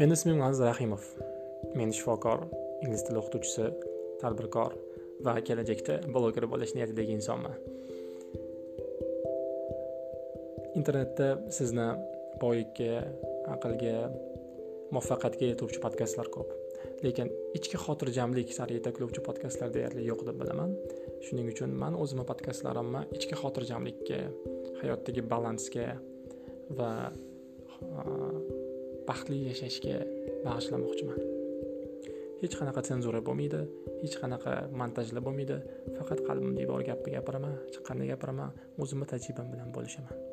meni ismim aziz rahimov. Men shifokor ingliz tili o'qituvchisi tadbirkor va kelajakda bloger bo'lish niyatidagi insonman. Internetda sizni boylikka aqlga muvaffaqiyatga yetuvchi podkastlar ko'p. Lekin ichki xotirjamlik sari yetaklovchi podkastlar deyarli yo'q deb bilaman. Shuning uchun man o'zimni podkastlarimni ichki xotirjamlikka hayotdagi balansga va baxtli yashashga bag'ishlamoqchiman. Hech qanaqa senzura bo'lmaydi hech qanaqa montajlar bo'lmaydi. Faqat qalbimdagi bor gapni gapiraman chiqqanda gapiraman o'zimni tajribam bilan bo'lishaman.